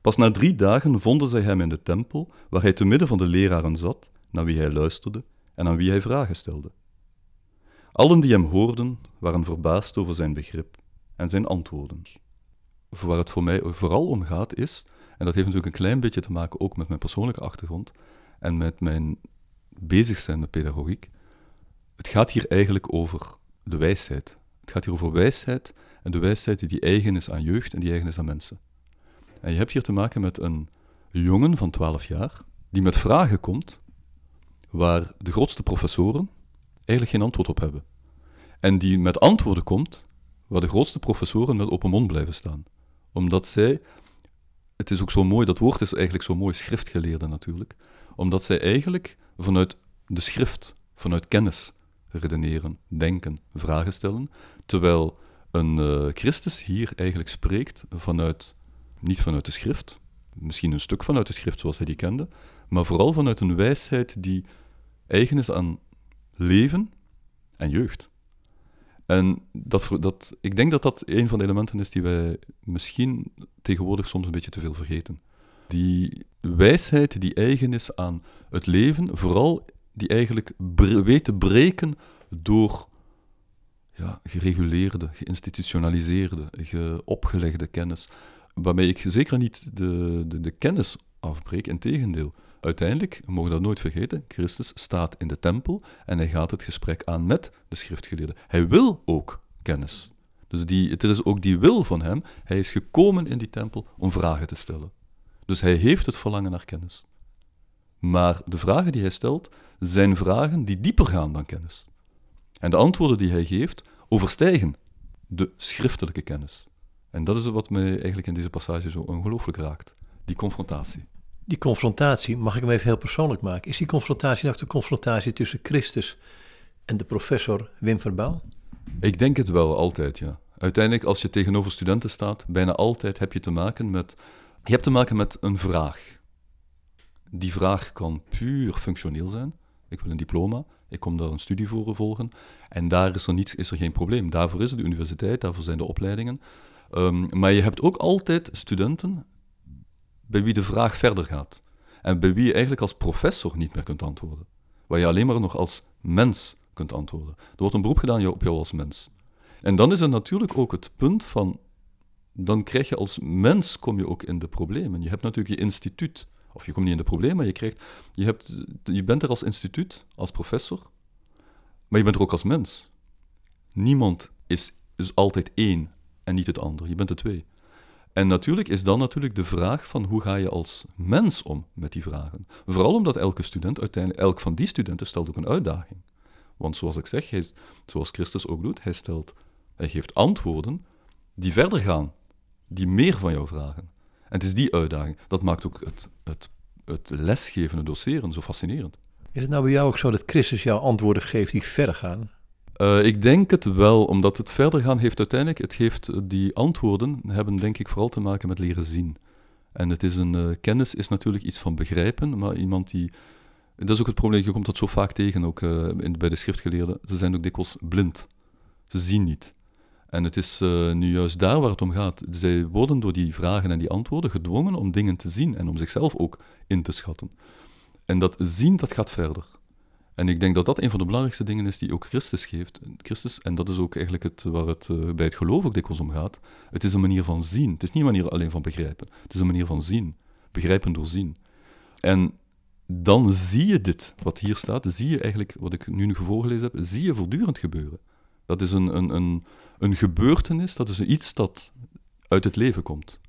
Pas na drie dagen vonden zij hem in de tempel, waar hij te midden van de leraren zat, naar wie hij luisterde en aan wie hij vragen stelde. Allen die hem hoorden, waren verbaasd over zijn begrip en zijn antwoorden. Waar het voor mij vooral om gaat is, en dat heeft natuurlijk een klein beetje te maken ook met mijn persoonlijke achtergrond en met mijn bezig zijn met pedagogiek, het gaat hier eigenlijk over de wijsheid. Het gaat hier over wijsheid en de wijsheid die eigen is aan jeugd en die eigen is aan mensen. En je hebt hier te maken met een jongen van 12 jaar die met vragen komt waar de grootste professoren eigenlijk geen antwoord op hebben. En die met antwoorden komt waar de grootste professoren met open mond blijven staan. Omdat zij, het is ook zo mooi, dat woord is eigenlijk zo mooi, schriftgeleerde natuurlijk, omdat zij eigenlijk vanuit de schrift, vanuit kennis, redeneren, denken, vragen stellen, terwijl een uh, Christus hier eigenlijk spreekt vanuit, niet vanuit de schrift, misschien een stuk vanuit de schrift zoals hij die kende, maar vooral vanuit een wijsheid die eigen is aan leven en jeugd. En dat, dat, ik denk dat dat een van de elementen is die wij misschien tegenwoordig soms een beetje te veel vergeten. Die wijsheid die eigen is aan het leven, vooral die eigenlijk weet te breken door ja, gereguleerde, geïnstitutionaliseerde, geopgelegde kennis. Waarmee ik zeker niet de, de, de kennis afbreek, integendeel. Uiteindelijk, we mogen dat nooit vergeten, Christus staat in de tempel en hij gaat het gesprek aan met de schriftgeleerden. Hij wil ook kennis. Dus die, er is ook die wil van hem. Hij is gekomen in die tempel om vragen te stellen. Dus hij heeft het verlangen naar kennis. Maar de vragen die hij stelt, zijn vragen die dieper gaan dan kennis. En de antwoorden die hij geeft, overstijgen de schriftelijke kennis. En dat is wat mij eigenlijk in deze passage zo ongelooflijk raakt. Die confrontatie. Die confrontatie, mag ik hem even heel persoonlijk maken? Is die confrontatie nog de confrontatie tussen Christus en de professor Wim Verbaal? Ik denk het wel, altijd, ja. Uiteindelijk, als je tegenover studenten staat, bijna altijd heb je te maken met... Je hebt te maken met een vraag. Die vraag kan puur functioneel zijn. Ik wil een diploma, ik kom daar een studie voor volgen. En daar is er, niets, is er geen probleem. Daarvoor is de universiteit, daarvoor zijn de opleidingen. Um, maar je hebt ook altijd studenten bij wie de vraag verder gaat. En bij wie je eigenlijk als professor niet meer kunt antwoorden. Waar je alleen maar nog als mens kunt antwoorden. Er wordt een beroep gedaan op jou als mens. En dan is er natuurlijk ook het punt van, dan krijg je als mens, kom je ook in de problemen. Je hebt natuurlijk je instituut, of je komt niet in de problemen, maar je, krijgt, je, hebt, je bent er als instituut, als professor, maar je bent er ook als mens. Niemand is, is altijd één en niet het ander. Je bent de twee. En natuurlijk is dan natuurlijk de vraag van hoe ga je als mens om met die vragen. Vooral omdat elke student, uiteindelijk, elk van die studenten stelt ook een uitdaging. Want zoals ik zeg, zoals Christus ook doet, hij, stelt, hij geeft antwoorden die verder gaan, die meer van jou vragen. En het is die uitdaging, dat maakt ook het, het, het lesgeven, het doseren zo fascinerend. Is het nou bij jou ook zo dat Christus jou antwoorden geeft die verder gaan? Uh, ik denk het wel, omdat het verder gaan heeft uiteindelijk, het geeft, die antwoorden hebben denk ik vooral te maken met leren zien. En het is een, uh, kennis is natuurlijk iets van begrijpen, maar iemand die, dat is ook het probleem, je komt dat zo vaak tegen, ook in, bij de schriftgeleerden, ze zijn ook dikwijls blind. Ze zien niet. En het is nu juist daar waar het om gaat. Zij worden door die vragen en die antwoorden gedwongen om dingen te zien en om zichzelf ook in te schatten. En dat zien, dat gaat verder. En ik denk dat dat een van de belangrijkste dingen is die ook Christus geeft. Christus, en dat is ook eigenlijk het, waar het uh, bij het geloof ook dikwijls om gaat, het is een manier van zien. Het is niet een manier alleen van begrijpen. Het is een manier van zien. Begrijpen door zien. En dan zie je dit, wat hier staat, zie je eigenlijk, wat ik nu voorgelezen heb, zie je voortdurend gebeuren. Dat is een, een, een, een gebeurtenis, dat is iets dat uit het leven komt.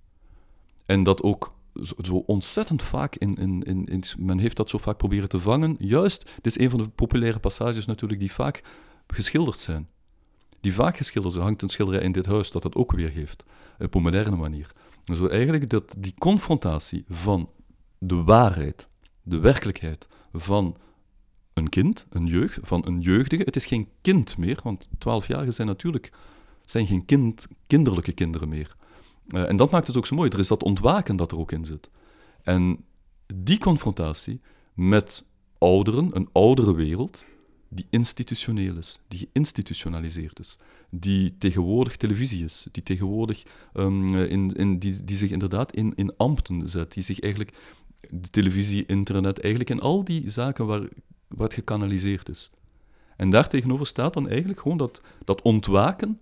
En dat ook zo, ontzettend vaak in, in, in, Men heeft dat zo vaak proberen te vangen. Juist, dit is een van de populaire passages natuurlijk die vaak geschilderd zijn. Die vaak geschilderd zijn. hangt een schilderij in dit huis dat dat ook weer geeft. Op een moderne manier. Zo eigenlijk dat die confrontatie van de waarheid, de werkelijkheid van een kind, een jeugd, van een jeugdige. Het is geen kind meer, want twaalfjarigen zijn natuurlijk zijn geen kind, kinderlijke kinderen meer. Uh, en dat maakt het ook zo mooi. Er is dat ontwaken dat er ook in zit. En die confrontatie met ouderen, een oudere wereld, die institutioneel is, die geïnstitutionaliseerd is, die tegenwoordig televisie is, die tegenwoordig um, in, in, die, die zich inderdaad in, in ambten zet, die zich eigenlijk, de televisie, internet, eigenlijk in al die zaken waar, waar gekanaliseerd is. En daartegenover staat dan eigenlijk gewoon dat, dat ontwaken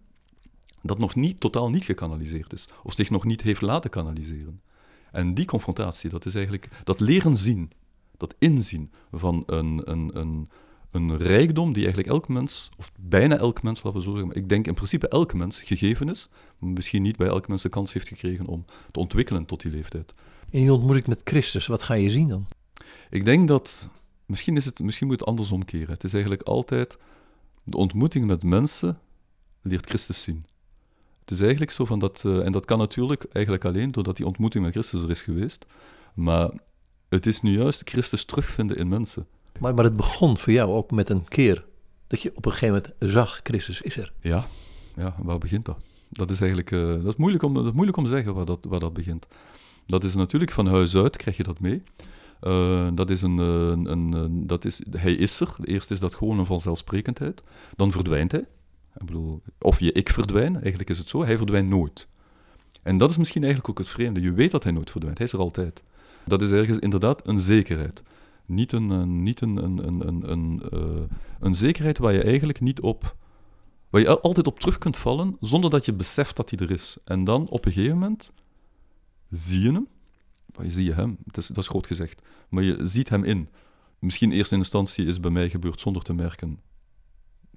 dat nog niet, totaal niet gekanaliseerd is, of zich nog niet heeft laten kanaliseren. En die confrontatie, dat is eigenlijk dat leren zien, dat inzien van een, een, een, een rijkdom die eigenlijk elk mens, of bijna elk mens, laten we zo zeggen, maar ik denk in principe elke mens gegeven is, maar misschien niet bij elke mens de kans heeft gekregen om te ontwikkelen tot die leeftijd. In die ontmoeting met Christus, wat ga je zien dan? Ik denk dat, misschien, is het, misschien moet het andersom keren. Het is eigenlijk altijd de ontmoeting met mensen leert Christus zien. Het is eigenlijk zo van dat, uh, en dat kan natuurlijk eigenlijk alleen doordat die ontmoeting met Christus er is geweest, maar het is nu juist Christus terugvinden in mensen. Maar, maar het begon voor jou ook met een keer dat je op een gegeven moment zag, Christus is er. Ja, ja waar begint dat? Dat is eigenlijk uh, dat is moeilijk, om, dat is moeilijk om te zeggen waar dat, waar dat begint. Dat is natuurlijk van huis uit, krijg je dat mee. Uh, dat is een, een, een, dat is, hij is er. Eerst is dat gewoon een vanzelfsprekendheid. Dan verdwijnt hij. Of je ik verdwijnt, eigenlijk is het zo, hij verdwijnt nooit. En dat is misschien eigenlijk ook het vreemde. Je weet dat hij nooit verdwijnt, hij is er altijd. Dat is ergens inderdaad een zekerheid. Niet een, niet een, een, een, een, een, uh, een zekerheid waar je eigenlijk niet op... Waar je altijd op terug kunt vallen, zonder dat je beseft dat hij er is. En dan op een gegeven moment zie je hem. Je zie je hem, dat is, dat is groot gezegd. Maar je ziet hem in. Misschien in instantie is bij mij gebeurd zonder te merken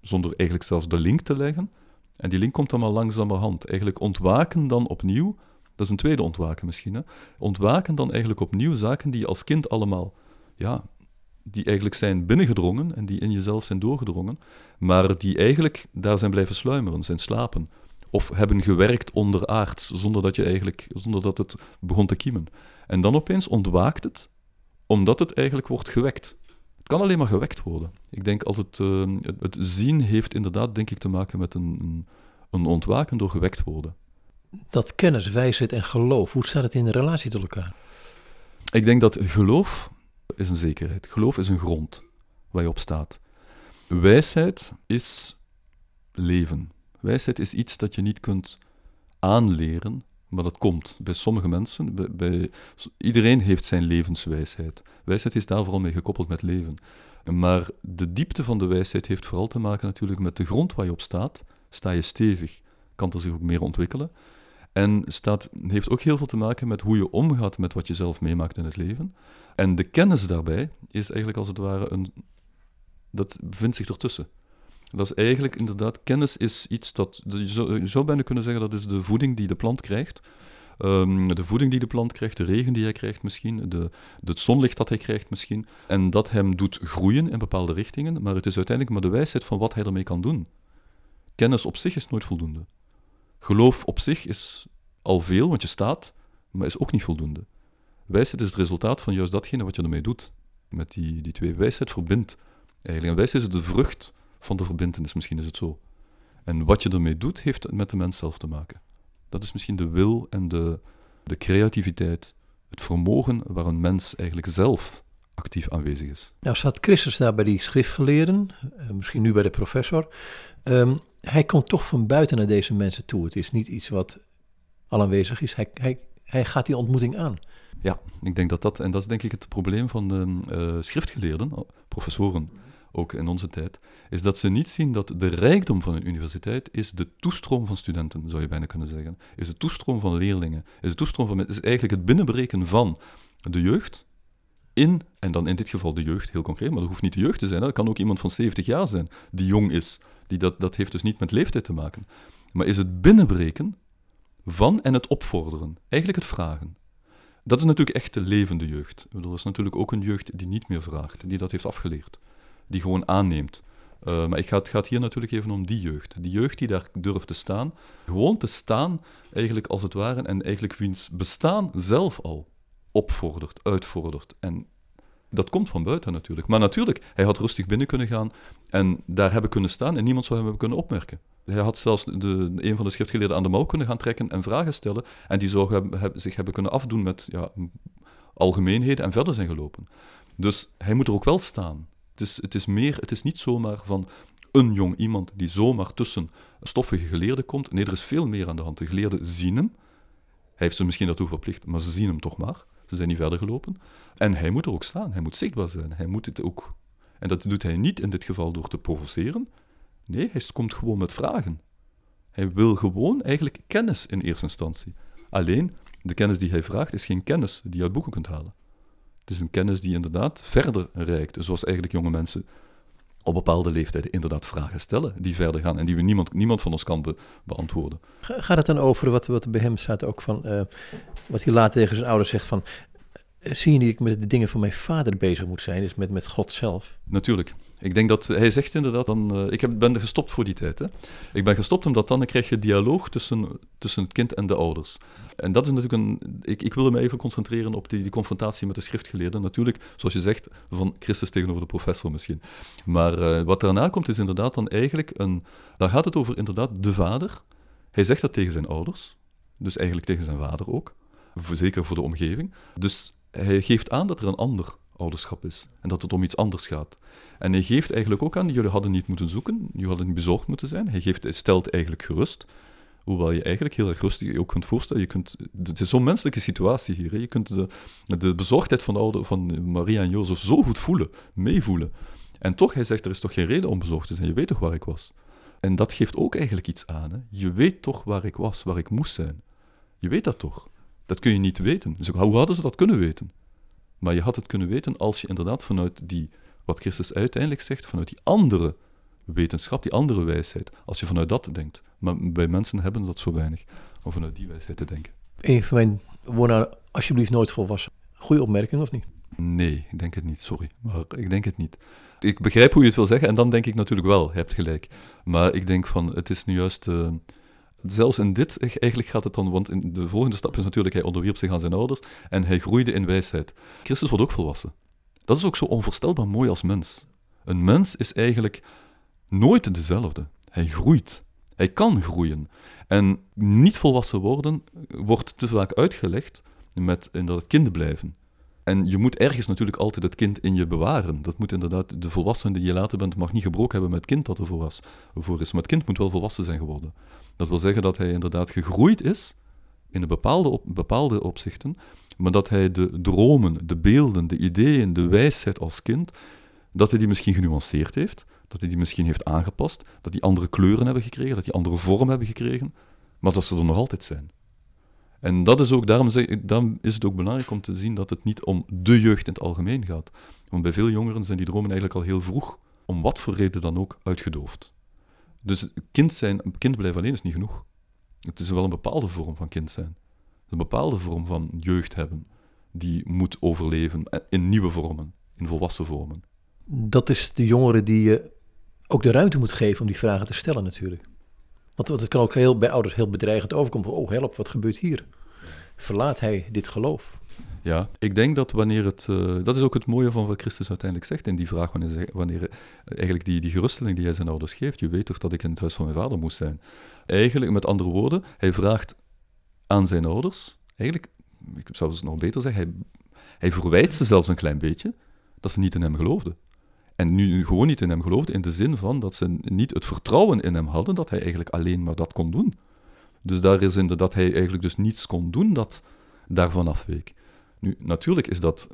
zonder eigenlijk zelfs de link te leggen. En die link komt dan maar langzamerhand. Eigenlijk ontwaken dan opnieuw, dat is een tweede ontwaken misschien, hè? ontwaken dan eigenlijk opnieuw zaken die je als kind allemaal, ja, die eigenlijk zijn binnengedrongen en die in jezelf zijn doorgedrongen, maar die eigenlijk daar zijn blijven sluimeren, zijn slapen. Of hebben gewerkt onderaards, zonder dat, je eigenlijk, zonder dat het begon te kiemen. En dan opeens ontwaakt het, omdat het eigenlijk wordt gewekt. Het kan alleen maar gewekt worden. Ik denk als het, uh, het, zien heeft inderdaad denk ik te maken met een, een ontwaken door gewekt worden. Dat kennis, wijsheid en geloof, hoe staat het in de relatie tot elkaar? Ik denk dat geloof is een zekerheid. Geloof is een grond waar je op staat. Wijsheid is leven. Wijsheid is iets dat je niet kunt aanleren, maar dat komt bij sommige mensen. Bij, iedereen heeft zijn levenswijsheid. Wijsheid is daar vooral mee gekoppeld met leven. Maar de diepte van de wijsheid heeft vooral te maken natuurlijk met de grond waar je op staat. Sta je stevig, kan er zich ook meer ontwikkelen. En staat, heeft ook heel veel te maken met hoe je omgaat met wat je zelf meemaakt in het leven. En de kennis daarbij is eigenlijk als het ware een. Dat bevindt zich ertussen. Dat is eigenlijk inderdaad, kennis is iets dat, je zou, bijna kunnen zeggen, dat is de voeding die de plant krijgt. Um, de voeding die de plant krijgt, de regen die hij krijgt misschien, de, het zonlicht dat hij krijgt misschien. En dat hem doet groeien in bepaalde richtingen, maar het is uiteindelijk maar de wijsheid van wat hij ermee kan doen. Kennis op zich is nooit voldoende. Geloof op zich is al veel, want je staat, maar is ook niet voldoende. Wijsheid is het resultaat van juist datgene wat je ermee doet. Met die, die twee wijsheid verbindt. Eigenlijk. En wijsheid is de vrucht van de verbindenis, misschien is het zo. En wat je ermee doet, heeft met de mens zelf te maken. Dat is misschien de wil en de, de creativiteit, het vermogen waar een mens eigenlijk zelf actief aanwezig is. Nou staat Christus daar bij die schriftgeleerden, uh, misschien nu bij de professor. Um, hij komt toch van buiten naar deze mensen toe. Het is niet iets wat al aanwezig is. Hij, hij, hij gaat die ontmoeting aan. Ja, ik denk dat dat, en dat is denk ik het probleem van de uh, schriftgeleerden, professoren, ook in onze tijd, is dat ze niet zien dat de rijkdom van een universiteit is de toestroom van studenten, zou je bijna kunnen zeggen. Is de toestroom van leerlingen. Is de toestroom van is eigenlijk het binnenbreken van de jeugd in, en dan in dit geval de jeugd heel concreet, maar dat hoeft niet de jeugd te zijn. Dat kan ook iemand van 70 jaar zijn die jong is. Die dat, dat heeft dus niet met leeftijd te maken. Maar is het binnenbreken van en het opvorderen. Eigenlijk het vragen. Dat is natuurlijk echt de levende jeugd. Er is natuurlijk ook een jeugd die niet meer vraagt, die dat heeft afgeleerd die gewoon aanneemt. Uh, maar ik het gaat hier natuurlijk even om die jeugd. Die jeugd die daar durft te staan. Gewoon te staan, eigenlijk als het ware, en eigenlijk wiens bestaan zelf al opvordert, uitvordert. En dat komt van buiten natuurlijk. Maar natuurlijk, hij had rustig binnen kunnen gaan en daar hebben kunnen staan en niemand zou hem hebben kunnen opmerken. Hij had zelfs de, een van de schriftgeleerden aan de mouw kunnen gaan trekken en vragen stellen. En die zou hebben, zich hebben kunnen afdoen met ja, algemeenheden en verder zijn gelopen. Dus hij moet er ook wel staan. Het is, het is meer, het is niet zomaar van een jong iemand die zomaar tussen stoffige geleerden komt. Nee, er is veel meer aan de hand. De geleerden zien hem. Hij heeft ze misschien daartoe verplicht, maar ze zien hem toch maar. Ze zijn niet verder gelopen. En hij moet er ook staan. Hij moet zichtbaar zijn. Hij moet het ook. En dat doet hij niet in dit geval door te provoceren. Nee, hij komt gewoon met vragen. Hij wil gewoon eigenlijk kennis in eerste instantie. Alleen, de kennis die hij vraagt is geen kennis die je uit boeken kunt halen. Het is een kennis die inderdaad verder reikt, zoals eigenlijk jonge mensen op bepaalde leeftijden inderdaad vragen stellen die verder gaan en die we niemand, niemand van ons kan beantwoorden. Gaat het dan over wat, wat bij hem staat ook van, uh, wat hij later tegen zijn ouders zegt van, eh, zie je niet dat ik met de dingen van mijn vader bezig moet zijn, dus met, met God zelf? Natuurlijk. Ik denk dat hij zegt inderdaad dan. Uh, ik heb, ben gestopt voor die tijd. Hè. Ik ben gestopt omdat dan krijg je dialoog tussen, tussen het kind en de ouders. En dat is natuurlijk een. Ik, ik wilde me even concentreren op die, die confrontatie met de schriftgeleerden. Natuurlijk, zoals je zegt, van Christus tegenover de professor misschien. Maar uh, wat daarna komt is inderdaad dan eigenlijk een. Dan gaat het over inderdaad de vader. Hij zegt dat tegen zijn ouders. Dus eigenlijk tegen zijn vader ook. Zeker voor de omgeving. Dus hij geeft aan dat er een ander ouderschap is. En dat het om iets anders gaat. En hij geeft eigenlijk ook aan, jullie hadden niet moeten zoeken, jullie hadden niet bezorgd moeten zijn. Hij, geeft, stelt eigenlijk gerust. Hoewel je eigenlijk heel erg rustig je ook kunt voorstellen. Je kunt, het is zo'n menselijke situatie hier. Hè. Je kunt de, bezorgdheid van, de oude, van Maria en Jozef zo goed voelen, meevoelen. En toch, hij zegt, er is toch geen reden om bezorgd te zijn. Je weet toch waar ik was? En dat geeft ook eigenlijk iets aan. Hè. Je weet toch waar ik was, waar ik moest zijn. Je weet dat toch? Dat kun je niet weten. Dus hoe hadden ze dat kunnen weten? Maar je had het kunnen weten als je inderdaad vanuit die, wat Christus uiteindelijk zegt, vanuit die andere wetenschap, die andere wijsheid, als je vanuit dat denkt. Maar bij mensen hebben dat zo weinig, om vanuit die wijsheid te denken. Een van mijn woorden, alsjeblieft nooit volwassen. Goede opmerking, of niet? Nee, ik denk het niet, sorry. Maar ik denk het niet. Ik begrijp hoe je het wil zeggen en dan denk ik natuurlijk wel, je hebt gelijk. Maar ik denk van, het is nu juist... Uh, zelfs in dit, eigenlijk gaat het dan, want in de volgende stap is natuurlijk, hij onderwierp zich aan zijn ouders en hij groeide in wijsheid. Christus wordt ook volwassen. Dat is ook zo onvoorstelbaar mooi als mens. Een mens is eigenlijk nooit dezelfde. Hij groeit. Hij kan groeien. En niet volwassen worden wordt te vaak uitgelegd met inderdaad kind blijven. En je moet ergens natuurlijk altijd het kind in je bewaren. Dat moet inderdaad, de volwassene die je later bent, mag niet gebroken hebben met het kind dat er voor, was, voor is. Maar het kind moet wel volwassen zijn geworden. Dat wil zeggen dat hij inderdaad gegroeid is in bepaalde, op, bepaalde opzichten, maar dat hij de dromen, de beelden, de ideeën, de wijsheid als kind, dat hij die misschien genuanceerd heeft, dat hij die misschien heeft aangepast, dat die andere kleuren hebben gekregen, dat die andere vorm hebben gekregen, maar dat ze er nog altijd zijn. En dat is ook, daarom, zeg, is het ook belangrijk om te zien dat het niet om de jeugd in het algemeen gaat. Want bij veel jongeren zijn die dromen eigenlijk al heel vroeg, om wat voor reden dan ook, uitgedoofd. Dus kind zijn, kind blijven alleen is niet genoeg. Het is wel een bepaalde vorm van kind zijn. Een bepaalde vorm van jeugd hebben, die moet overleven in nieuwe vormen, in volwassen vormen. Dat is de jongeren die je ook de ruimte moet geven om die vragen te stellen natuurlijk. Want, het kan ook heel, bij ouders heel bedreigend overkomen. Oh, help, wat gebeurt hier? Verlaat hij dit geloof? Ja, ik denk dat wanneer het... Uh, dat is ook het mooie van wat Christus uiteindelijk zegt in die vraag, wanneer, wanneer uh, eigenlijk die, die geruststelling die hij zijn ouders geeft, je weet toch dat ik in het huis van mijn vader moest zijn. Eigenlijk, met andere woorden, hij vraagt aan zijn ouders, eigenlijk, ik zou het nog beter zeggen, hij, hij verwijt ze zelfs een klein beetje, dat ze niet in hem geloofden. En nu gewoon niet in hem geloofden, in de zin van dat ze niet het vertrouwen in hem hadden dat hij eigenlijk alleen maar dat kon doen. Dus daar is in de, dat hij eigenlijk dus niets kon doen dat daarvan afweek. Nu, natuurlijk is dat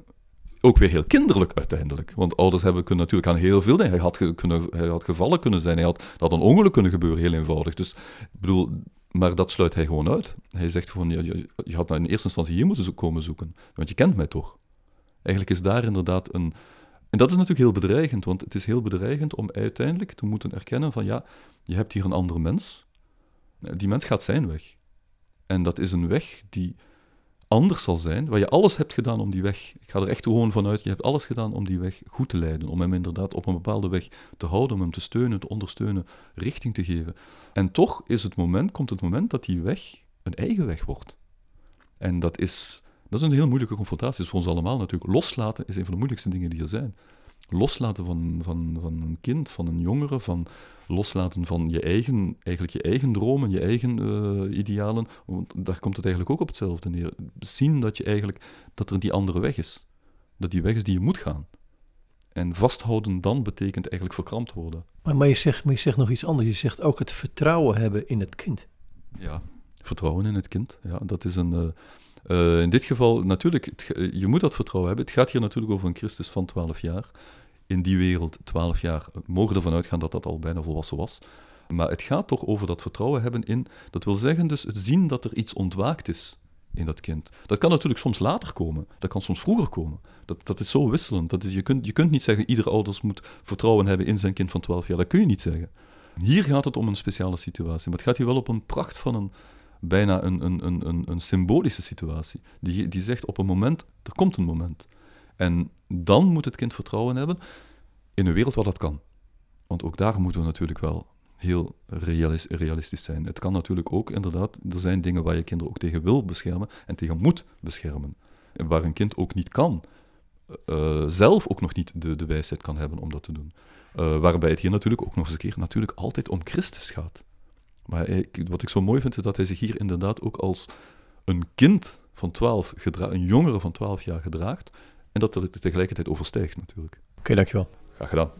ook weer heel kinderlijk uiteindelijk. Want ouders hebben kunnen natuurlijk aan heel veel dingen. Hij had, kunnen, hij had gevallen kunnen zijn, hij had, dat een ongeluk kunnen gebeuren, heel eenvoudig. Dus, ik bedoel, maar dat sluit hij gewoon uit. Hij zegt gewoon, je, je, je had in eerste instantie hier moeten komen zoeken, want je kent mij toch. Eigenlijk is daar inderdaad een... En dat is natuurlijk heel bedreigend, want het is heel bedreigend om uiteindelijk te moeten erkennen van, ja, je hebt hier een andere mens. Die mens gaat zijn weg. En dat is een weg die anders zal zijn, waar je alles hebt gedaan om die weg, ik ga er echt gewoon vanuit, je hebt alles gedaan om die weg goed te leiden, om hem inderdaad op een bepaalde weg te houden, om hem te steunen, te ondersteunen, richting te geven. En toch is het moment, komt het moment dat die weg een eigen weg wordt. En dat is, dat is een heel moeilijke confrontatie, is voor ons allemaal natuurlijk. Loslaten is een van de moeilijkste dingen die er zijn loslaten van, van, van een kind, van een jongere, van loslaten van je eigen, eigenlijk je eigen dromen, je eigen uh, idealen. Want daar komt het eigenlijk ook op hetzelfde neer. Zien dat je eigenlijk, dat er die andere weg is. Dat die weg is die je moet gaan. En vasthouden dan betekent eigenlijk verkrampt worden. Maar, maar, je zegt, maar je zegt nog iets anders. Je zegt ook het vertrouwen hebben in het kind. Ja, vertrouwen in het kind. Ja, dat is een. eh, eh, in dit geval, natuurlijk, ge- je moet dat vertrouwen hebben. Het gaat hier natuurlijk over een Christus van 12 jaar. In die wereld, 12 jaar, we mogen ervan uitgaan dat dat al bijna volwassen was. Maar het gaat toch over dat vertrouwen hebben in, dat wil zeggen dus het zien dat er iets ontwaakt is in dat kind. Dat kan natuurlijk soms later komen, dat kan soms vroeger komen. Dat, dat is zo wisselend. Dat is, je, kunt, je kunt niet zeggen, iedere ouders moet vertrouwen hebben in zijn kind van 12 jaar. Dat kun je niet zeggen. Hier gaat het om een speciale situatie, maar het gaat hier wel op een pracht van een, bijna een, een, een, een, symbolische situatie. Die, die zegt op een moment, er komt een moment. En dan moet het kind vertrouwen hebben in een wereld waar dat kan. Want ook daar moeten we natuurlijk wel heel realis- realistisch zijn. Het kan natuurlijk ook inderdaad, er zijn dingen waar je kinderen ook tegen wil beschermen en tegen moet beschermen. En waar een kind ook niet kan, eh, zelf ook nog niet de, de wijsheid kan hebben om dat te doen. Eh, waarbij het hier natuurlijk ook nog eens een keer natuurlijk altijd om Christus gaat. Maar wat ik zo mooi vind, is dat hij zich hier inderdaad ook als een kind van 12, gedra- een jongere van 12 jaar gedraagt. En dat dat het tegelijkertijd overstijgt natuurlijk. Oké, dankjewel. Graag gedaan.